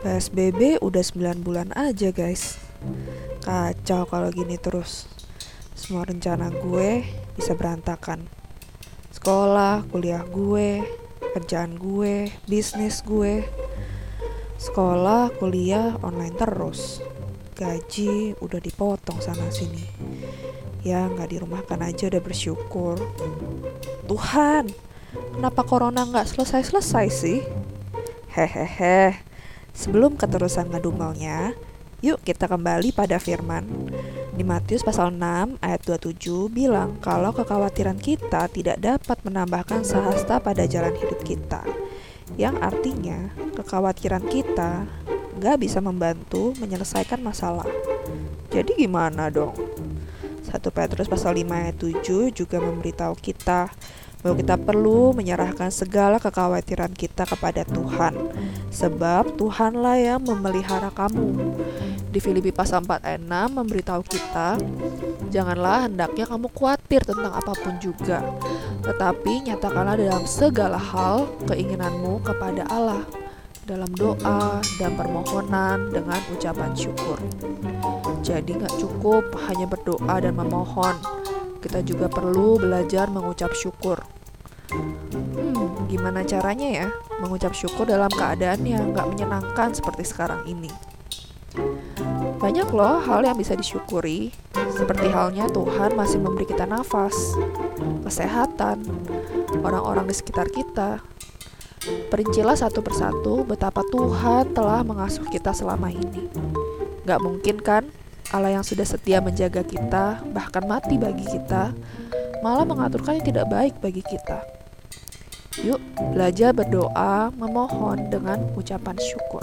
PSBB udah 9 bulan aja guys. Kacau kalau gini terus. Semua rencana gue bisa berantakan. Sekolah, kuliah gue, kerjaan gue, bisnis gue. Sekolah, kuliah, online terus. Gaji udah dipotong sana sini. Ya nggak dirumahkan aja udah bersyukur. Tuhan, kenapa corona nggak selesai-selesai sih? Hehehe, Sebelum keterusan ngedumelnya, yuk kita kembali pada firman. Di Matius pasal 6 ayat 27 bilang kalau kekhawatiran kita tidak dapat menambahkan sahasta pada jalan hidup kita. Yang artinya kekhawatiran kita nggak bisa membantu menyelesaikan masalah. Jadi gimana dong? 1 Petrus pasal 5 ayat 7 juga memberitahu kita bahwa kita perlu menyerahkan segala kekhawatiran kita kepada Tuhan. Sebab Tuhanlah yang memelihara kamu. Di Filipi pasal 4 ayat 6 memberitahu kita janganlah hendaknya kamu khawatir tentang apa pun juga tetapi nyatakanlah dalam segala hal keinginanmu kepada Allah dalam doa dan permohonan dengan ucapan syukur. Jadi nggak cukup hanya berdoa dan memohon, kita juga perlu belajar mengucap syukur. Hmm, gimana caranya ya mengucap syukur dalam keadaan yang gak menyenangkan seperti sekarang ini? Banyak loh hal yang bisa disyukuri, seperti halnya Tuhan masih memberi kita nafas, kesehatan, orang-orang di sekitar kita. Perincilah satu persatu betapa Tuhan telah mengasuh kita selama ini. Gak mungkin kan Allah yang sudah setia menjaga kita, bahkan mati bagi kita, malah mengaturkan yang tidak baik bagi kita. Yuk, belajar berdoa, memohon dengan ucapan syukur.